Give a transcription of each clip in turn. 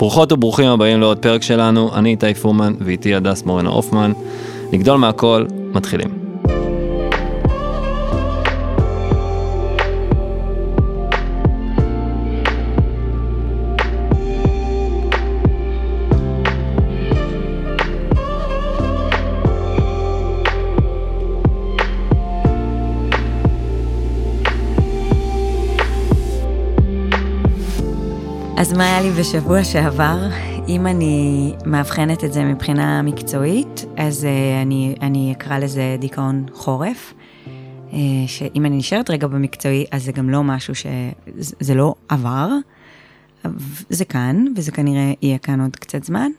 ברוכות וברוכים הבאים לעוד פרק שלנו, אני איתי פורמן ואיתי הדס מורנה הופמן. לגדול מהכל, מתחילים. מה היה לי בשבוע שעבר? אם אני מאבחנת את זה מבחינה מקצועית, אז uh, אני, אני אקרא לזה דיכאון חורף. Uh, שאם אני נשארת רגע במקצועי, אז זה גם לא משהו ש... זה לא עבר, זה כאן, וזה כנראה יהיה כאן עוד קצת זמן,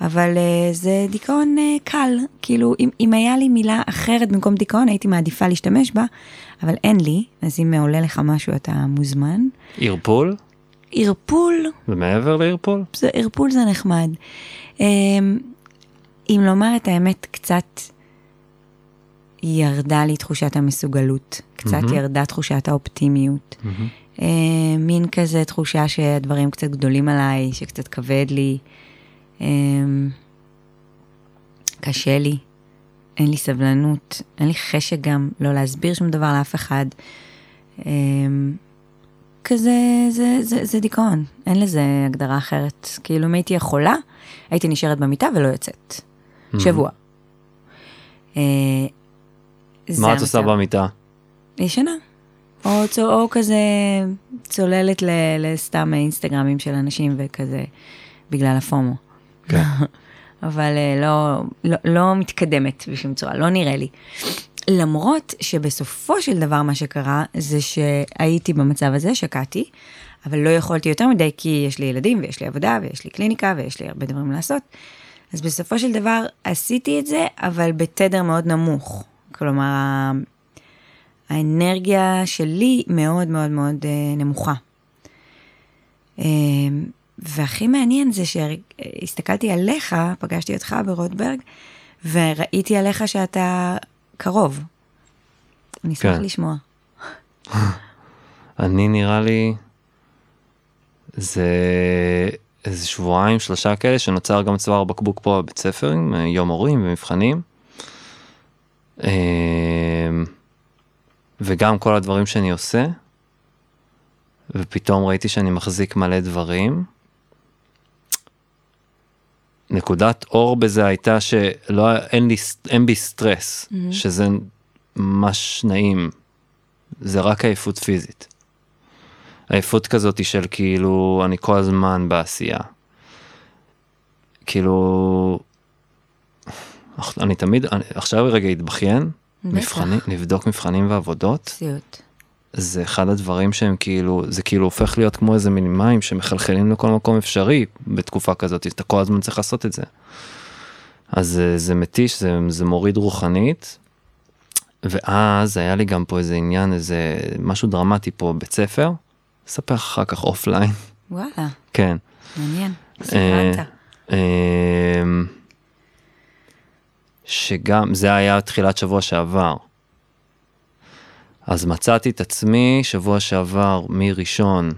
אבל uh, זה דיכאון uh, קל. כאילו, אם, אם היה לי מילה אחרת במקום דיכאון, הייתי מעדיפה להשתמש בה, אבל אין לי, אז אם עולה לך משהו, אתה מוזמן. ערפול? ערפול. ומעבר לערפול? זה, ערפול זה נחמד. אמ, אם לומר את האמת, קצת ירדה לי תחושת המסוגלות, קצת mm-hmm. ירדה תחושת האופטימיות. Mm-hmm. מין כזה תחושה שהדברים קצת גדולים עליי, שקצת כבד לי. אמ, קשה לי, אין לי סבלנות, אין לי חשק גם לא להסביר שום דבר לאף אחד. כזה, זה, זה, זה דיכאון, אין לזה הגדרה אחרת. כאילו, אם הייתי יכולה, הייתי נשארת במיטה ולא יוצאת. Mm-hmm. שבוע. אה, מה את עושה במיטה? ישנה. או, או כזה צוללת ל, לסתם אינסטגרמים של אנשים וכזה, בגלל הפומו. כן. אבל אה, לא, לא, לא מתקדמת בשום צורה, לא נראה לי. למרות שבסופו של דבר מה שקרה זה שהייתי במצב הזה, שקעתי, אבל לא יכולתי יותר מדי כי יש לי ילדים ויש לי עבודה ויש לי קליניקה ויש לי הרבה דברים לעשות. אז בסופו של דבר עשיתי את זה, אבל בתדר מאוד נמוך. כלומר, האנרגיה שלי מאוד מאוד מאוד אה, נמוכה. אה, והכי מעניין זה שהסתכלתי עליך, פגשתי אותך ברוטברג, וראיתי עליך שאתה קרוב. אני אשמח כן. לשמוע. אני נראה לי, זה איזה שבועיים, שלושה כאלה, שנוצר גם צוואר בקבוק פה בבית ספר, עם יום הורים ומבחנים. אמ, וגם כל הדברים שאני עושה, ופתאום ראיתי שאני מחזיק מלא דברים. נקודת אור בזה הייתה שלא, אין, לי, אין בי סטרס, mm-hmm. שזה ממש נעים, זה רק עייפות פיזית. עייפות כזאת של כאילו, אני כל הזמן בעשייה. כאילו, אני תמיד, אני, עכשיו רגע אתבכיין, מבחנים, נבדוק מבחנים ועבודות. סיוט. זה אחד הדברים שהם כאילו, זה כאילו הופך להיות כמו איזה מיני מים שמחלחלים לכל מקום אפשרי בתקופה כזאת, אתה כל הזמן צריך לעשות את זה. אז זה, זה מתיש, זה, זה מוריד רוחנית. ואז היה לי גם פה איזה עניין, איזה משהו דרמטי פה בית ספר, אספר אחר כך אופליין. וואלה. כן. מעניין, סיפרת. אה, שגם, זה היה תחילת שבוע שעבר. אז מצאתי את עצמי שבוע שעבר מראשון,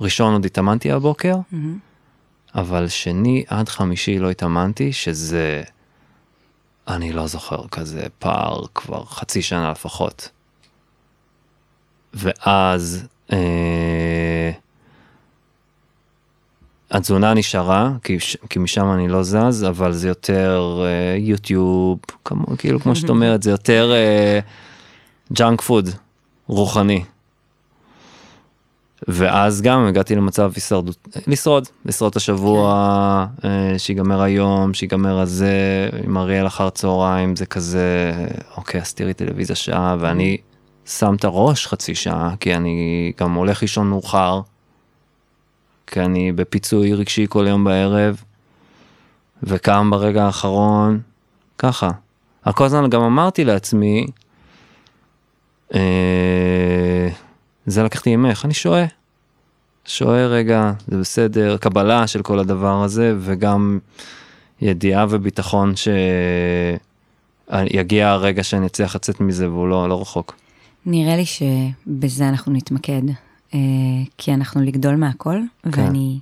ראשון עוד התאמנתי הבוקר, mm-hmm. אבל שני עד חמישי לא התאמנתי, שזה, אני לא זוכר כזה פער כבר חצי שנה לפחות. ואז אה, התזונה נשארה, כי, כי משם אני לא זז, אבל זה יותר אה, יוטיוב, כמו, כאילו כמו שאת אומרת, זה יותר... אה, junk food, רוחני. ואז גם הגעתי למצב הישרדות, לשרוד, לשרוד את השבוע, כן. אה, שיגמר היום, שיגמר הזה, עם אריאל אחר צהריים, זה כזה, אוקיי, אז תראי טלוויזיה שעה, ואני שם את הראש חצי שעה, כי אני גם הולך לישון מאוחר, כי אני בפיצוי רגשי כל יום בערב, וקם ברגע האחרון, ככה. כל הזמן גם אמרתי לעצמי, זה לקחתי ממך, אני שוהה. שוהה רגע, זה בסדר, קבלה של כל הדבר הזה, וגם ידיעה וביטחון שיגיע הרגע שאני אצליח לצאת מזה והוא לא, לא רחוק. נראה לי שבזה אנחנו נתמקד, אה, כי אנחנו לגדול מהכל, כן. ואני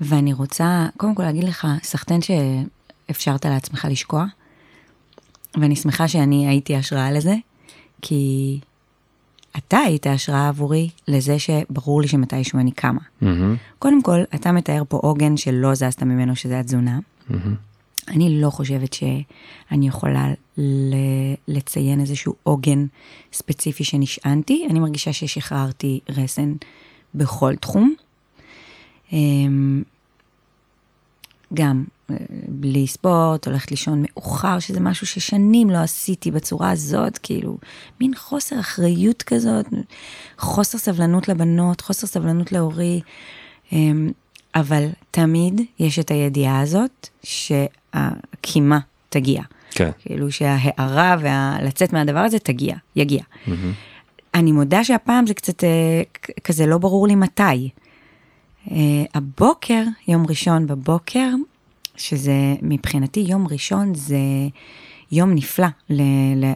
ואני רוצה קודם כל להגיד לך, סחטיין שאפשרת לעצמך לשקוע, ואני שמחה שאני הייתי השראה לזה, כי אתה היית השראה עבורי לזה שברור לי שמתישהו אני קמה. Mm-hmm. קודם כל, אתה מתאר פה עוגן שלא זזת ממנו, שזה התזונה. Mm-hmm. אני לא חושבת שאני יכולה לציין איזשהו עוגן ספציפי שנשענתי, אני מרגישה ששחררתי רסן בכל תחום. אמ, גם בלי ספורט, הולכת לישון מאוחר, שזה משהו ששנים לא עשיתי בצורה הזאת, כאילו, מין חוסר אחריות כזאת, חוסר סבלנות לבנות, חוסר סבלנות להורי, אמ, אבל תמיד יש את הידיעה הזאת שהקימה תגיע. כן. כאילו שההערה ולצאת מהדבר הזה תגיע, יגיע. Mm-hmm. אני מודה שהפעם זה קצת אה, כזה לא ברור לי מתי. אה, הבוקר, יום ראשון בבוקר, שזה מבחינתי יום ראשון זה יום נפלא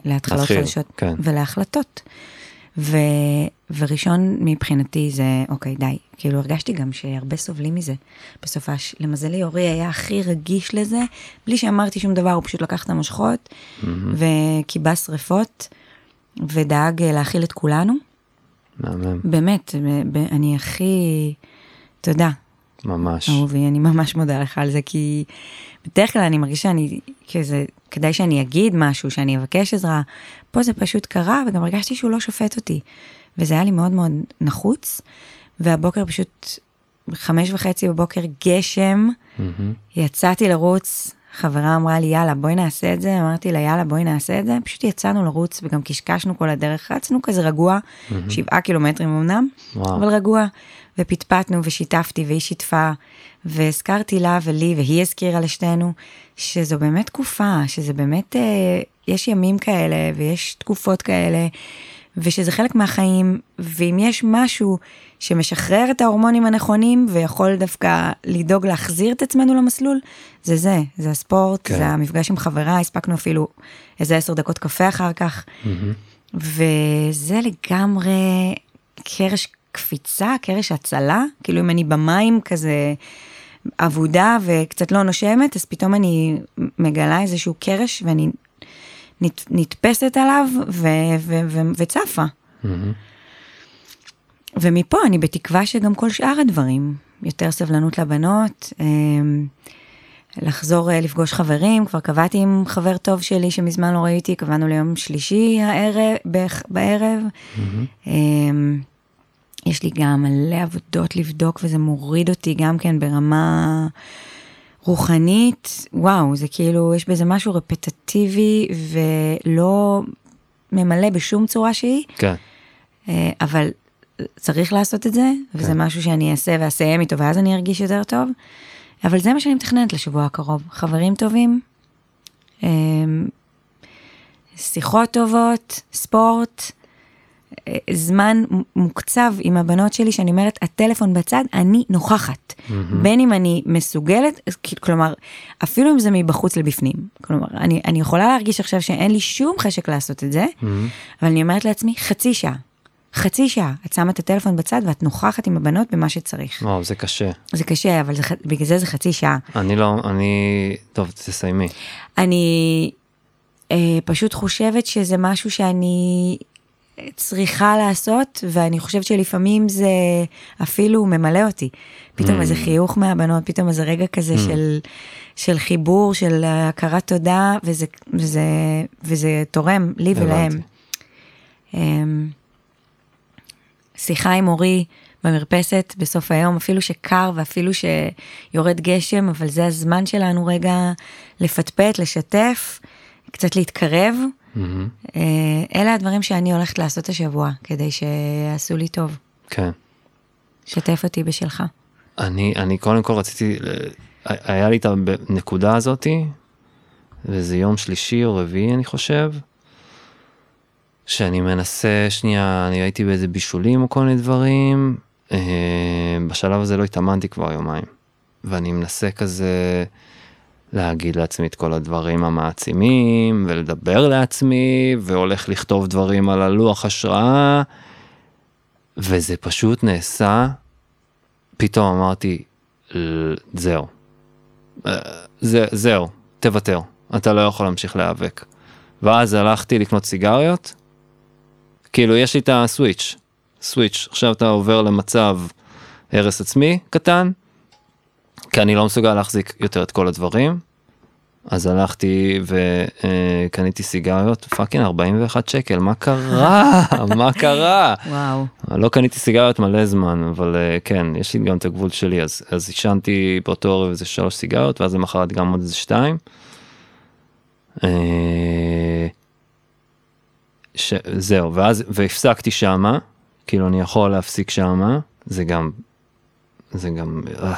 להתחלות חדשות כן. ולהחלטות. ו, וראשון מבחינתי זה, אוקיי, די. כאילו הרגשתי גם שהרבה סובלים מזה. בסופש, למזלי אורי היה הכי רגיש לזה, בלי שאמרתי שום דבר, הוא פשוט לקח את המושכות mm-hmm. וכיבה שריפות, ודאג להאכיל את כולנו. מהמם. באמת, אני הכי, תודה. ממש. אהובי, אני ממש מודה לך על זה, כי בדרך כלל אני מרגישה שאני, כזה, כדאי שאני אגיד משהו, שאני אבקש עזרה. פה זה פשוט קרה, וגם הרגשתי שהוא לא שופט אותי. וזה היה לי מאוד מאוד נחוץ, והבוקר פשוט, חמש וחצי בבוקר גשם, mm-hmm. יצאתי לרוץ, חברה אמרה לי, יאללה, בואי נעשה את זה, אמרתי לה, יאללה, בואי נעשה את זה, פשוט יצאנו לרוץ וגם קשקשנו כל הדרך, רצנו כזה רגוע, mm-hmm. שבעה קילומטרים אמנם, וואו. אבל רגוע, ופטפטנו ושיתפתי והיא שיתפה, והזכרתי לה ולי, והיא הזכירה לשתינו, שזו באמת תקופה, שזה באמת, אה, יש ימים כאלה ויש תקופות כאלה, ושזה חלק מהחיים, ואם יש משהו שמשחרר את ההורמונים הנכונים ויכול דווקא לדאוג להחזיר את עצמנו למסלול, זה זה, זה הספורט, כן. זה המפגש עם חברה, הספקנו אפילו איזה עשר דקות קפה אחר כך, mm-hmm. וזה לגמרי קרש קפיצה, קרש הצלה, כאילו אם אני במים כזה אבודה וקצת לא נושמת, אז פתאום אני מגלה איזשהו קרש ואני נת, נתפסת עליו ו, ו, ו, וצפה. Mm-hmm. ומפה אני בתקווה שגם כל שאר הדברים, יותר סבלנות לבנות, אמ, לחזור אה, לפגוש חברים, כבר קבעתי עם חבר טוב שלי שמזמן לא ראיתי, קבענו ליום שלישי הערב, בערב. Mm-hmm. יש לי גם מלא עבודות לבדוק וזה מוריד אותי גם כן ברמה רוחנית, וואו, זה כאילו, יש בזה משהו רפטטיבי ולא ממלא בשום צורה שהיא. כן. אה, אבל צריך לעשות את זה, כן. וזה משהו שאני אעשה ואסיים איתו ואז אני ארגיש יותר טוב. אבל זה מה שאני מתכננת לשבוע הקרוב. חברים טובים, אה, שיחות טובות, ספורט, זמן מוקצב עם הבנות שלי, שאני אומרת, הטלפון בצד, אני נוכחת. Mm-hmm. בין אם אני מסוגלת, כלומר, אפילו אם זה מבחוץ לבפנים. כלומר, אני, אני יכולה להרגיש עכשיו שאין לי שום חשק לעשות את זה, mm-hmm. אבל אני אומרת לעצמי, חצי שעה. חצי שעה, את שמה את הטלפון בצד ואת נוכחת עם הבנות במה שצריך. וואו, זה קשה. זה קשה, אבל זה, בגלל זה זה חצי שעה. אני לא, אני, טוב, תסיימי. אני אה, פשוט חושבת שזה משהו שאני צריכה לעשות, ואני חושבת שלפעמים זה אפילו ממלא אותי. פתאום mm. איזה חיוך מהבנות, פתאום איזה רגע כזה mm. של, של חיבור, של הכרת תודה, וזה, וזה, וזה תורם לי ולהם. Um, שיחה עם אורי במרפסת בסוף היום, אפילו שקר ואפילו שיורד גשם, אבל זה הזמן שלנו רגע לפטפט, לשתף, קצת להתקרב. Mm-hmm. אלה הדברים שאני הולכת לעשות השבוע, כדי שיעשו לי טוב. כן. שתף אותי בשלך. אני, אני קודם כל רציתי, היה לי את הנקודה הזאתי, וזה יום שלישי או רביעי אני חושב, שאני מנסה שנייה, אני הייתי באיזה בישולים או כל מיני דברים, אה, בשלב הזה לא התאמנתי כבר יומיים, ואני מנסה כזה, להגיד לעצמי את כל הדברים המעצימים ולדבר לעצמי והולך לכתוב דברים על הלוח השראה וזה פשוט נעשה. פתאום אמרתי זהו. זה, זהו, תוותר, אתה לא יכול להמשיך להיאבק. ואז הלכתי לקנות סיגריות, כאילו יש לי את ה switch, switch, עכשיו אתה עובר למצב הרס עצמי קטן, כי אני לא מסוגל להחזיק יותר את כל הדברים, אז הלכתי וקניתי סיגריות, fucking 41 שקל, מה קרה? מה קרה? וואו. לא קניתי סיגריות מלא זמן, אבל אה, כן, יש לי גם את הגבול שלי, אז, אז עישנתי באותו ערב איזה שלוש סיגריות, ואז למחרת גם עוד איזה שתיים. אה, ש... זהו, ואז, והפסקתי שמה, כאילו אני יכול להפסיק שמה, זה גם, זה גם, אה.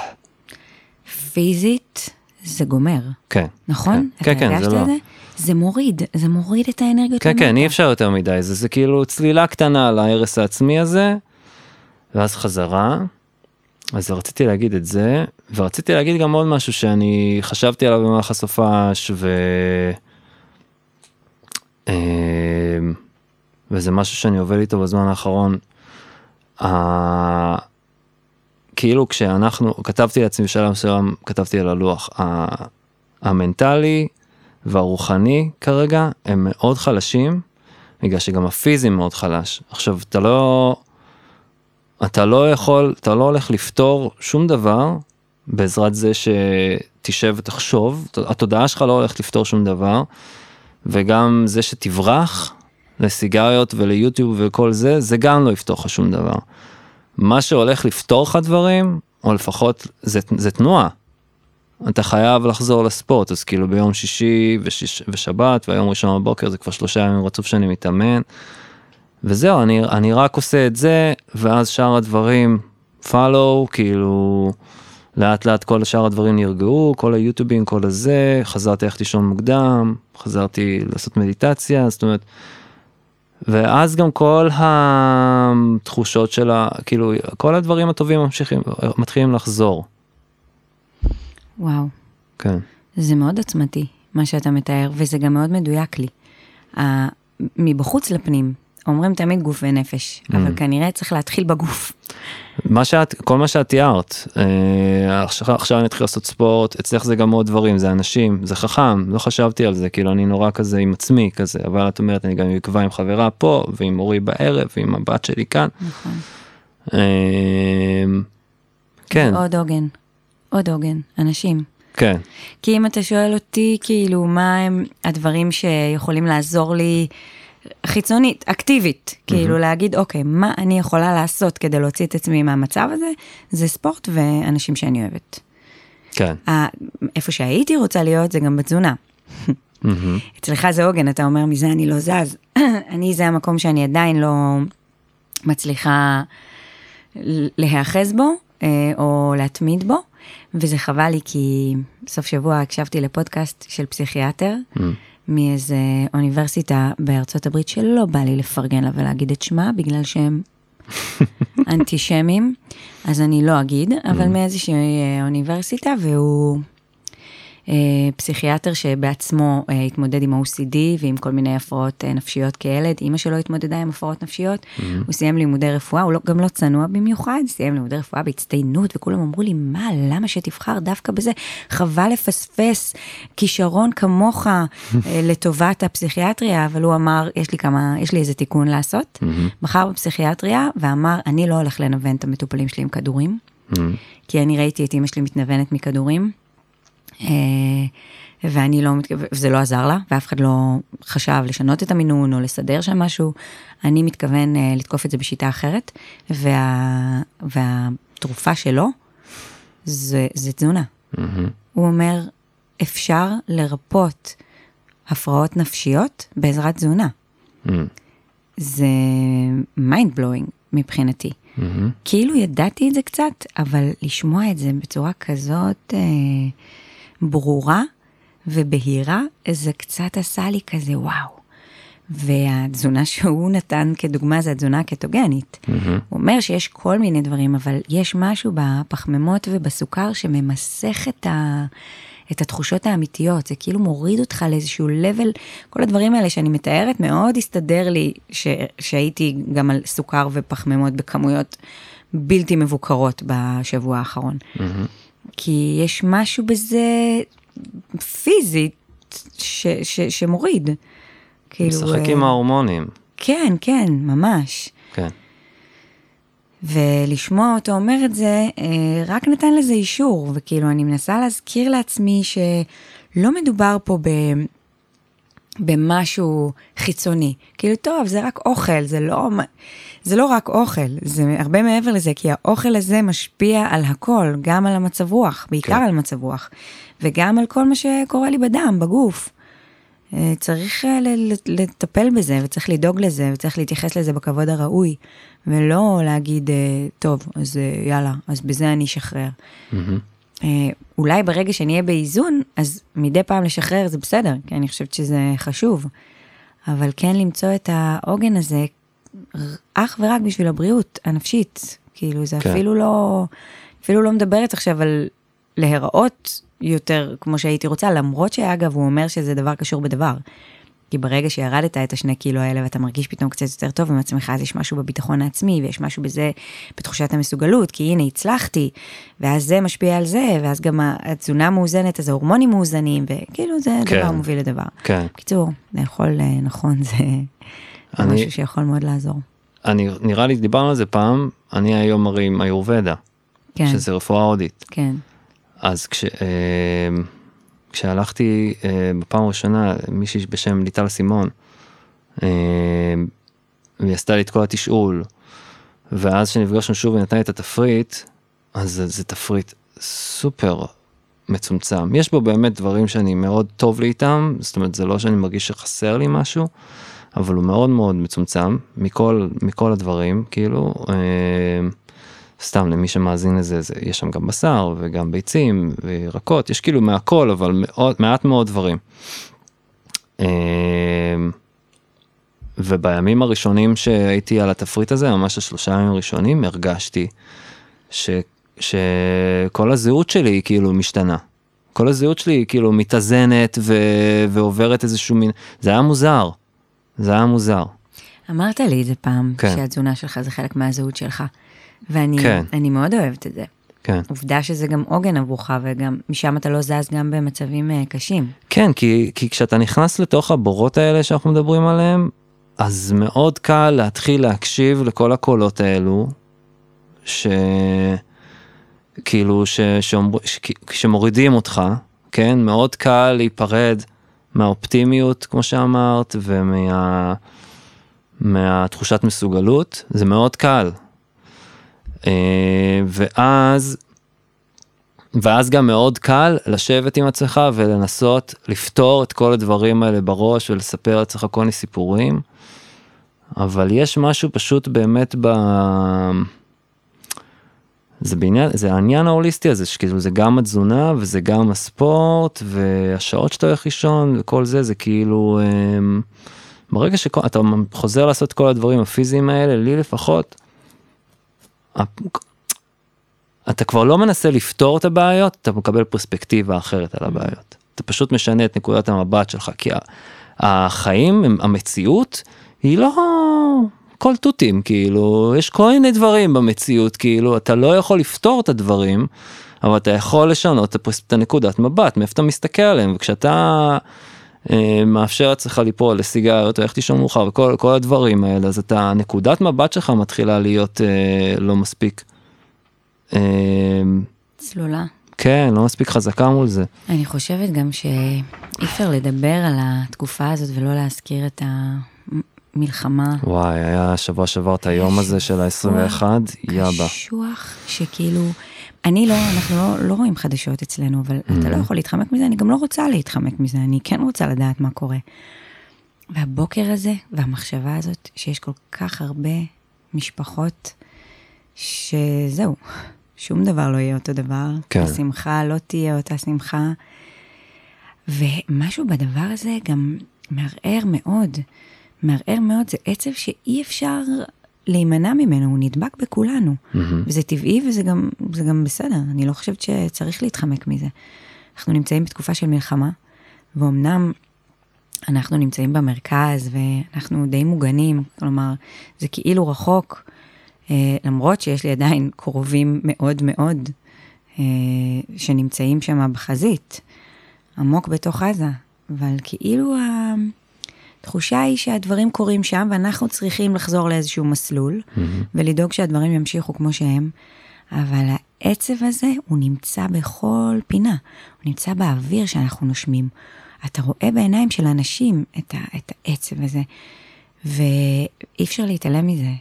פיזית זה גומר. כן. נכון? כן, כן, כן, זה לא. זה? זה מוריד, זה מוריד את האנרגיות. כן, כן, למטה. אי אפשר יותר מדי, זה, זה כאילו צלילה קטנה על ההרס העצמי הזה, ואז חזרה. אז רציתי להגיד את זה, ורציתי להגיד גם עוד משהו שאני חשבתי עליו במהלך הסופש, ו... אה, וזה משהו שאני עובד איתו בזמן האחרון. כאילו כשאנחנו, כתבתי לעצמי בשלב מסוים, כתבתי על הלוח. המנטלי והרוחני כרגע הם מאוד חלשים, בגלל שגם הפיזי מאוד חלש. עכשיו, אתה לא, אתה לא יכול, אתה לא הולך לפתור שום דבר בעזרת זה שתשב ותחשוב, התודעה שלך לא הולכת לפתור שום דבר, וגם זה שתברח לסיגריות וליוטיוב וכל זה, זה גם לא יפתור לך שום דבר. מה שהולך לפתור לך דברים, או לפחות זה, זה תנועה. אתה חייב לחזור לספורט, אז כאילו ביום שישי ושיש, ושבת והיום ראשון בבוקר זה כבר שלושה ימים רצוף שאני מתאמן. וזהו, אני, אני רק עושה את זה, ואז שאר הדברים follow, כאילו לאט לאט כל שאר הדברים נרגעו, כל היוטיובים, כל הזה, חזרתי ללכת לישון מוקדם, חזרתי לעשות מדיטציה, זאת אומרת, ואז גם כל התחושות של ה... כאילו, כל הדברים הטובים ממשיכים, מתחילים לחזור. וואו. כן. זה מאוד עוצמתי, מה שאתה מתאר, וזה גם מאוד מדויק לי. מבחוץ לפנים, אומרים תמיד גוף ונפש, mm. אבל כנראה צריך להתחיל בגוף. מה שאת, כל מה שאת תיארת, אה, עכשיו, עכשיו אני אתחיל לעשות ספורט, אצלך זה גם עוד דברים, זה אנשים, זה חכם, לא חשבתי על זה, כאילו אני נורא כזה עם עצמי כזה, אבל את אומרת, אני גם אקבע עם חברה פה, ועם אורי בערב, ועם הבת שלי כאן. נכון. אה, כן. עוד עוגן, עוד עוגן, אנשים. כן. כי אם אתה שואל אותי, כאילו, מה הם הדברים שיכולים לעזור לי חיצונית, אקטיבית, כאילו להגיד, אוקיי, מה אני יכולה לעשות כדי להוציא את עצמי מהמצב הזה, זה ספורט ואנשים שאני אוהבת. כן. איפה שהייתי רוצה להיות זה גם בתזונה. אצלך זה עוגן, אתה אומר, מזה אני לא זז. אני, זה המקום שאני עדיין לא מצליחה להיאחז בו, אה, או להתמיד בו, וזה חבל לי, כי סוף שבוע הקשבתי לפודקאסט של פסיכיאטר, מאיזה אוניברסיטה בארצות הברית שלא בא לי לפרגן לה ולהגיד את שמה, בגלל שהם אנטישמים, אז אני לא אגיד, אבל מאיזושהי אה, אוניברסיטה, והוא פסיכיאטר שבעצמו אה, התמודד עם ה-OCD ועם כל מיני הפרעות אה, נפשיות כילד, אימא שלו התמודדה עם הפרעות נפשיות, mm-hmm. הוא סיים לימודי רפואה, הוא לא, גם לא צנוע במיוחד, סיים לימודי רפואה בהצטיינות, וכולם אמרו לי, מה, למה שתבחר דווקא בזה? חבל לפספס כישרון כמוך לטובת הפסיכיאטריה, אבל הוא אמר, יש לי כמה, יש לי איזה תיקון לעשות, mm-hmm. בחר בפסיכיאטריה ואמר, אני לא הולך לנוון את המטופלים שלי עם כדורים, mm-hmm. כי אני ראיתי את אימא שלי מתנוונת מכדורים. אה, ואני לא, וזה לא עזר לה, ואף אחד לא חשב לשנות את המינון או לסדר שם משהו. אני מתכוון אה, לתקוף את זה בשיטה אחרת, וה, והתרופה שלו זה, זה תזונה. Mm-hmm. הוא אומר, אפשר לרפות הפרעות נפשיות בעזרת תזונה. Mm-hmm. זה mind blowing מבחינתי. Mm-hmm. כאילו ידעתי את זה קצת, אבל לשמוע את זה בצורה כזאת... אה, ברורה ובהירה, זה קצת עשה לי כזה וואו. והתזונה שהוא נתן כדוגמה זה התזונה הקטוגנית. Mm-hmm. הוא אומר שיש כל מיני דברים, אבל יש משהו בפחמימות ובסוכר שממסך את, ה, את התחושות האמיתיות, זה כאילו מוריד אותך לאיזשהו level, כל הדברים האלה שאני מתארת מאוד הסתדר לי ש, שהייתי גם על סוכר ופחמימות בכמויות בלתי מבוקרות בשבוע האחרון. Mm-hmm. כי יש משהו בזה פיזית ש, ש, שמוריד. כאילו... משחק עם ההורמונים. כן, כן, ממש. כן. ולשמוע אותו אומר את זה, אה, רק נתן לזה אישור, וכאילו אני מנסה להזכיר לעצמי שלא מדובר פה ב... במשהו חיצוני. כאילו, טוב, זה רק אוכל, זה לא, זה לא רק אוכל, זה הרבה מעבר לזה, כי האוכל הזה משפיע על הכל, גם על המצב רוח, בעיקר כן. על מצב רוח, וגם על כל מה שקורה לי בדם, בגוף. אה, צריך אה, לטפל בזה, וצריך לדאוג לזה, וצריך להתייחס לזה בכבוד הראוי, ולא להגיד, אה, טוב, אז יאללה, אז בזה אני אשחרר. Mm-hmm. אולי ברגע שאני אהיה באיזון, אז מדי פעם לשחרר זה בסדר, כי אני חושבת שזה חשוב. אבל כן למצוא את העוגן הזה אך ורק בשביל הבריאות הנפשית. כאילו, זה כן. אפילו לא, אפילו לא מדברת עכשיו על להיראות יותר כמו שהייתי רוצה, למרות שאגב, הוא אומר שזה דבר קשור בדבר. כי ברגע שירדת את השני קילו האלה ואתה מרגיש פתאום קצת יותר טוב עם עצמך, אז יש משהו בביטחון העצמי, ויש משהו בזה, בתחושת המסוגלות, כי הנה, הצלחתי, ואז זה משפיע על זה, ואז גם התזונה מאוזנת, אז ההורמונים מאוזנים, וכאילו זה כן, דבר מוביל לדבר. כן. בקיצור, לאכול אה, נכון זה אני, משהו שיכול מאוד לעזור. אני, נראה לי, דיברנו על זה פעם, אני היום הרי עם איורבדה, כן. שזה רפואה הודית. כן. אז כש, אה, כשהלכתי אה, בפעם הראשונה, מישהי בשם ליטל סימון, אה, והיא עשתה לי את כל התשאול, ואז כשנפגשנו שוב ונתנה לי את התפריט, אז זה, זה תפריט סופר מצומצם. יש בו באמת דברים שאני מאוד טוב לי איתם, זאת אומרת זה לא שאני מרגיש שחסר לי משהו, אבל הוא מאוד מאוד מצומצם מכל, מכל הדברים, כאילו. אה, סתם למי שמאזין לזה, זה, יש שם גם בשר וגם ביצים וירקות, יש כאילו מהכל, אבל מאוד, מעט מאוד דברים. אמ, ובימים הראשונים שהייתי על התפריט הזה, ממש השלושה ימים הראשונים, הרגשתי ש, שכל הזהות שלי היא כאילו משתנה. כל הזהות שלי היא כאילו מתאזנת ו, ועוברת איזשהו מין, זה היה מוזר, זה היה מוזר. אמרת לי את זה פעם, כן. שהתזונה שלך זה חלק מהזהות שלך. ואני כן. מאוד אוהבת את זה. כן. עובדה שזה גם עוגן עבורך, וגם משם אתה לא זז גם במצבים uh, קשים. כן, כי, כי כשאתה נכנס לתוך הבורות האלה שאנחנו מדברים עליהם, אז מאוד קל להתחיל להקשיב לכל הקולות האלו, ש... כאילו, ש... שאומר... ש... שמורידים אותך, כן? מאוד קל להיפרד מהאופטימיות, כמו שאמרת, ומה... מהתחושת מסוגלות, זה מאוד קל, ואז, ואז גם מאוד קל לשבת עם עצמך ולנסות לפתור את כל הדברים האלה בראש ולספר לעצמך כל מיני סיפורים. אבל יש משהו פשוט באמת ב... זה בעניין, זה העניין ההוליסטי הזה, שכאילו זה גם התזונה וזה גם הספורט והשעות שאתה הולך לישון וכל זה, זה כאילו, אה, ברגע שאתה חוזר לעשות כל הדברים הפיזיים האלה, לי לפחות, אתה כבר לא מנסה לפתור את הבעיות, אתה מקבל פרספקטיבה אחרת על הבעיות. אתה פשוט משנה את נקודת המבט שלך, כי החיים, המציאות, היא לא כל תותים, כאילו, יש כל מיני דברים במציאות, כאילו, אתה לא יכול לפתור את הדברים, אבל אתה יכול לשנות את הנקודת מבט, מאיפה אתה מסתכל עליהם, וכשאתה... אה, מאפשר לעצמך ליפול לסיגריות, ללכת לישון מאוחר וכל כל הדברים האלה, אז אתה, נקודת מבט שלך מתחילה להיות אה, לא מספיק. אה, צלולה. כן, לא מספיק חזקה מול זה. אני חושבת גם שאי אפשר לדבר על התקופה הזאת ולא להזכיר את המלחמה. וואי, היה שבוע שעבר את היום הזה של ה-21, יאבה. קשוח, שכאילו... אני לא, אנחנו לא, לא רואים חדשות אצלנו, אבל mm-hmm. אתה לא יכול להתחמק מזה, אני גם לא רוצה להתחמק מזה, אני כן רוצה לדעת מה קורה. והבוקר הזה, והמחשבה הזאת, שיש כל כך הרבה משפחות, שזהו, שום דבר לא יהיה אותו דבר, כן. השמחה לא תהיה אותה שמחה. ומשהו בדבר הזה גם מערער מאוד, מערער מאוד, זה עצב שאי אפשר להימנע ממנו, הוא נדבק בכולנו. Mm-hmm. וזה טבעי וזה גם, גם בסדר, אני לא חושבת שצריך להתחמק מזה. אנחנו נמצאים בתקופה של מלחמה, ואומנם אנחנו נמצאים במרכז ואנחנו די מוגנים, כלומר, זה כאילו רחוק, אה, למרות שיש לי עדיין קרובים מאוד מאוד אה, שנמצאים שם בחזית, עמוק בתוך עזה, אבל כאילו התחושה היא שהדברים קורים שם ואנחנו צריכים לחזור לאיזשהו מסלול mm-hmm. ולדאוג שהדברים ימשיכו כמו שהם, אבל העצב הזה הוא נמצא בכל פינה, הוא נמצא באוויר שאנחנו נושמים. אתה רואה בעיניים של אנשים את, ה, את העצב הזה, ואי אפשר להתעלם מזה.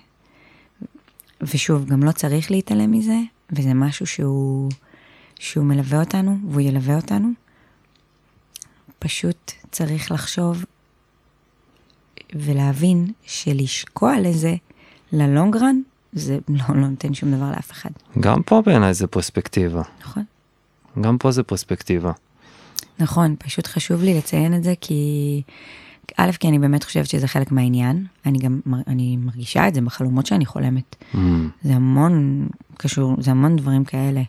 ושוב, גם לא צריך להתעלם מזה, וזה משהו שהוא, שהוא מלווה אותנו, והוא ילווה אותנו. פשוט צריך לחשוב ולהבין שלשקוע לזה, ללונגרן, זה לא, לא נותן שום דבר לאף אחד. גם פה בעיניי זה פרספקטיבה. נכון. גם פה זה פרספקטיבה. נכון, פשוט חשוב לי לציין את זה כי, א', כי אני באמת חושבת שזה חלק מהעניין, אני גם, אני מרגישה את זה בחלומות שאני חולמת. Mm. זה המון קשור, זה המון דברים כאלה.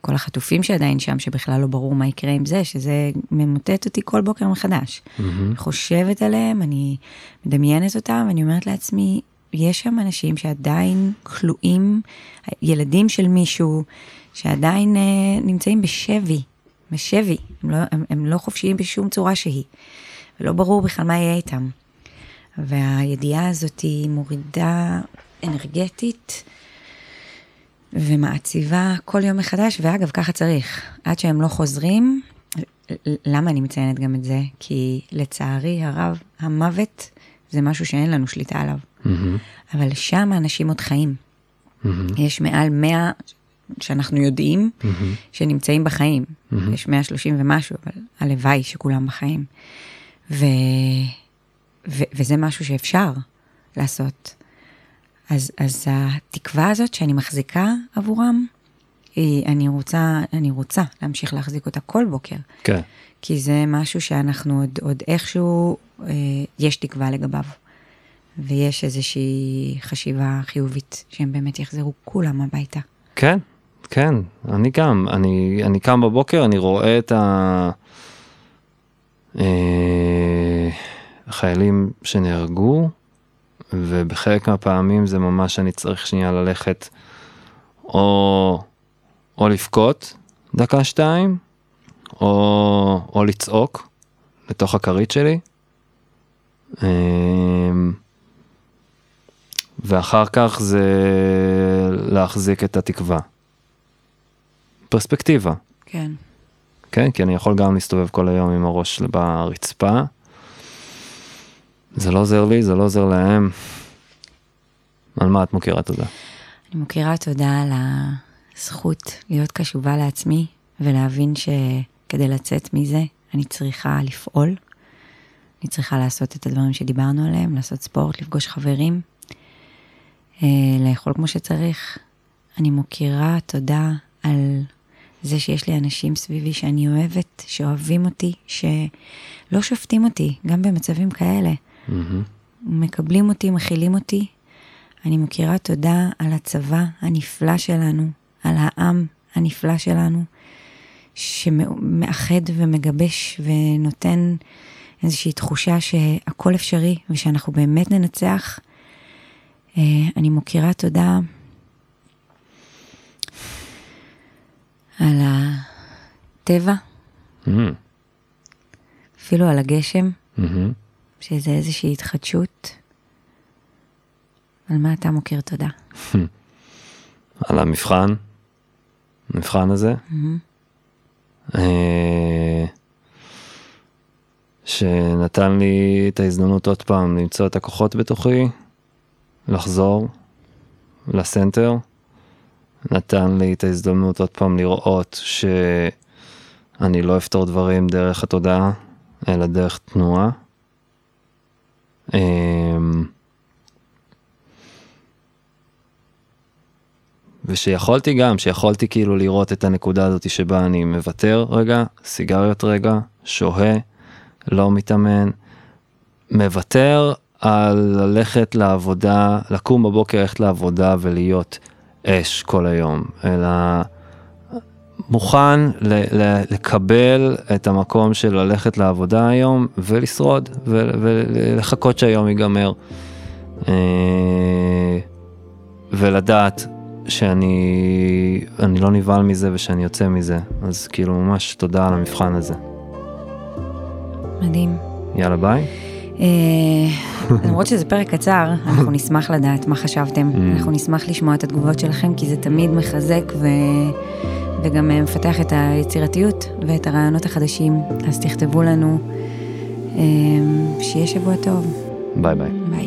כל החטופים שעדיין שם, שבכלל לא ברור מה יקרה עם זה, שזה ממוטט אותי כל בוקר מחדש. Mm-hmm. חושבת עליהם, אני מדמיינת אותם, ואני אומרת לעצמי, יש שם אנשים שעדיין כלואים, ילדים של מישהו, שעדיין אה, נמצאים בשבי, בשבי, הם לא, הם, הם לא חופשיים בשום צורה שהיא, ולא ברור בכלל מה יהיה איתם. והידיעה הזאת היא מורידה אנרגטית ומעציבה כל יום מחדש, ואגב, ככה צריך. עד שהם לא חוזרים, למה אני מציינת גם את זה? כי לצערי הרב, המוות זה משהו שאין לנו שליטה עליו. Mm-hmm. אבל שם אנשים עוד חיים. Mm-hmm. יש מעל 100 שאנחנו יודעים mm-hmm. שנמצאים בחיים. Mm-hmm. יש 130 ומשהו, אבל הלוואי שכולם בחיים. ו... ו... וזה משהו שאפשר לעשות. אז, אז התקווה הזאת שאני מחזיקה עבורם, היא, אני רוצה, אני רוצה להמשיך להחזיק אותה כל בוקר. כן. כי זה משהו שאנחנו עוד, עוד איכשהו, אה, יש תקווה לגביו. ויש איזושהי חשיבה חיובית שהם באמת יחזרו כולם הביתה. כן, כן, אני גם, אני, אני קם בבוקר, אני רואה את ה... אה, החיילים שנהרגו, ובחלק מהפעמים זה ממש אני צריך שנייה ללכת או, או לבכות דקה שתיים, או, או לצעוק לתוך הכרית שלי. אה, ואחר כך זה להחזיק את התקווה. פרספקטיבה. כן. כן, כי אני יכול גם להסתובב כל היום עם הראש ברצפה. זה לא עוזר לי, זה לא עוזר להם. על מה את מוכירה תודה? אני מוכירה תודה על הזכות להיות קשובה לעצמי ולהבין שכדי לצאת מזה אני צריכה לפעול. אני צריכה לעשות את הדברים שדיברנו עליהם, לעשות ספורט, לפגוש חברים, אה, לאכול כמו שצריך. אני מוכירה תודה על זה שיש לי אנשים סביבי שאני אוהבת, שאוהבים אותי, שלא שופטים אותי, גם במצבים כאלה. Mm-hmm. מקבלים אותי, מכילים אותי. אני מכירה תודה על הצבא הנפלא שלנו, על העם הנפלא שלנו, שמאחד ומגבש ונותן איזושהי תחושה שהכל אפשרי ושאנחנו באמת ננצח. אה, אני מוקירה תודה על הטבע, mm-hmm. אפילו על הגשם, mm-hmm. שזה איזושהי התחדשות. על מה אתה מוקיר תודה? על המבחן, המבחן הזה. Mm-hmm. שנתן לי את ההזדמנות עוד פעם למצוא את הכוחות בתוכי, לחזור לסנטר. נתן לי את ההזדמנות עוד פעם לראות שאני לא אפתור דברים דרך התודעה, אלא דרך תנועה. אמ, ושיכולתי גם, שיכולתי כאילו לראות את הנקודה הזאת שבה אני מוותר רגע, סיגריות רגע, שוהה, לא מתאמן, מוותר על ללכת לעבודה, לקום בבוקר, ללכת לעבודה ולהיות אש כל היום, אלא מוכן ל- ל- לקבל את המקום של ללכת לעבודה היום ולשרוד ו- ולחכות שהיום ייגמר. אה, ולדעת שאני אני לא נבהל מזה ושאני יוצא מזה, אז כאילו ממש תודה על המבחן הזה. מדהים. יאללה ביי. אה, למרות שזה פרק קצר, אנחנו נשמח לדעת מה חשבתם. Mm. אנחנו נשמח לשמוע את התגובות שלכם, כי זה תמיד מחזק ו... וגם אה, מפתח את היצירתיות ואת הרעיונות החדשים. אז תכתבו לנו. אה, שיהיה שבוע טוב. ביי ביי. ביי.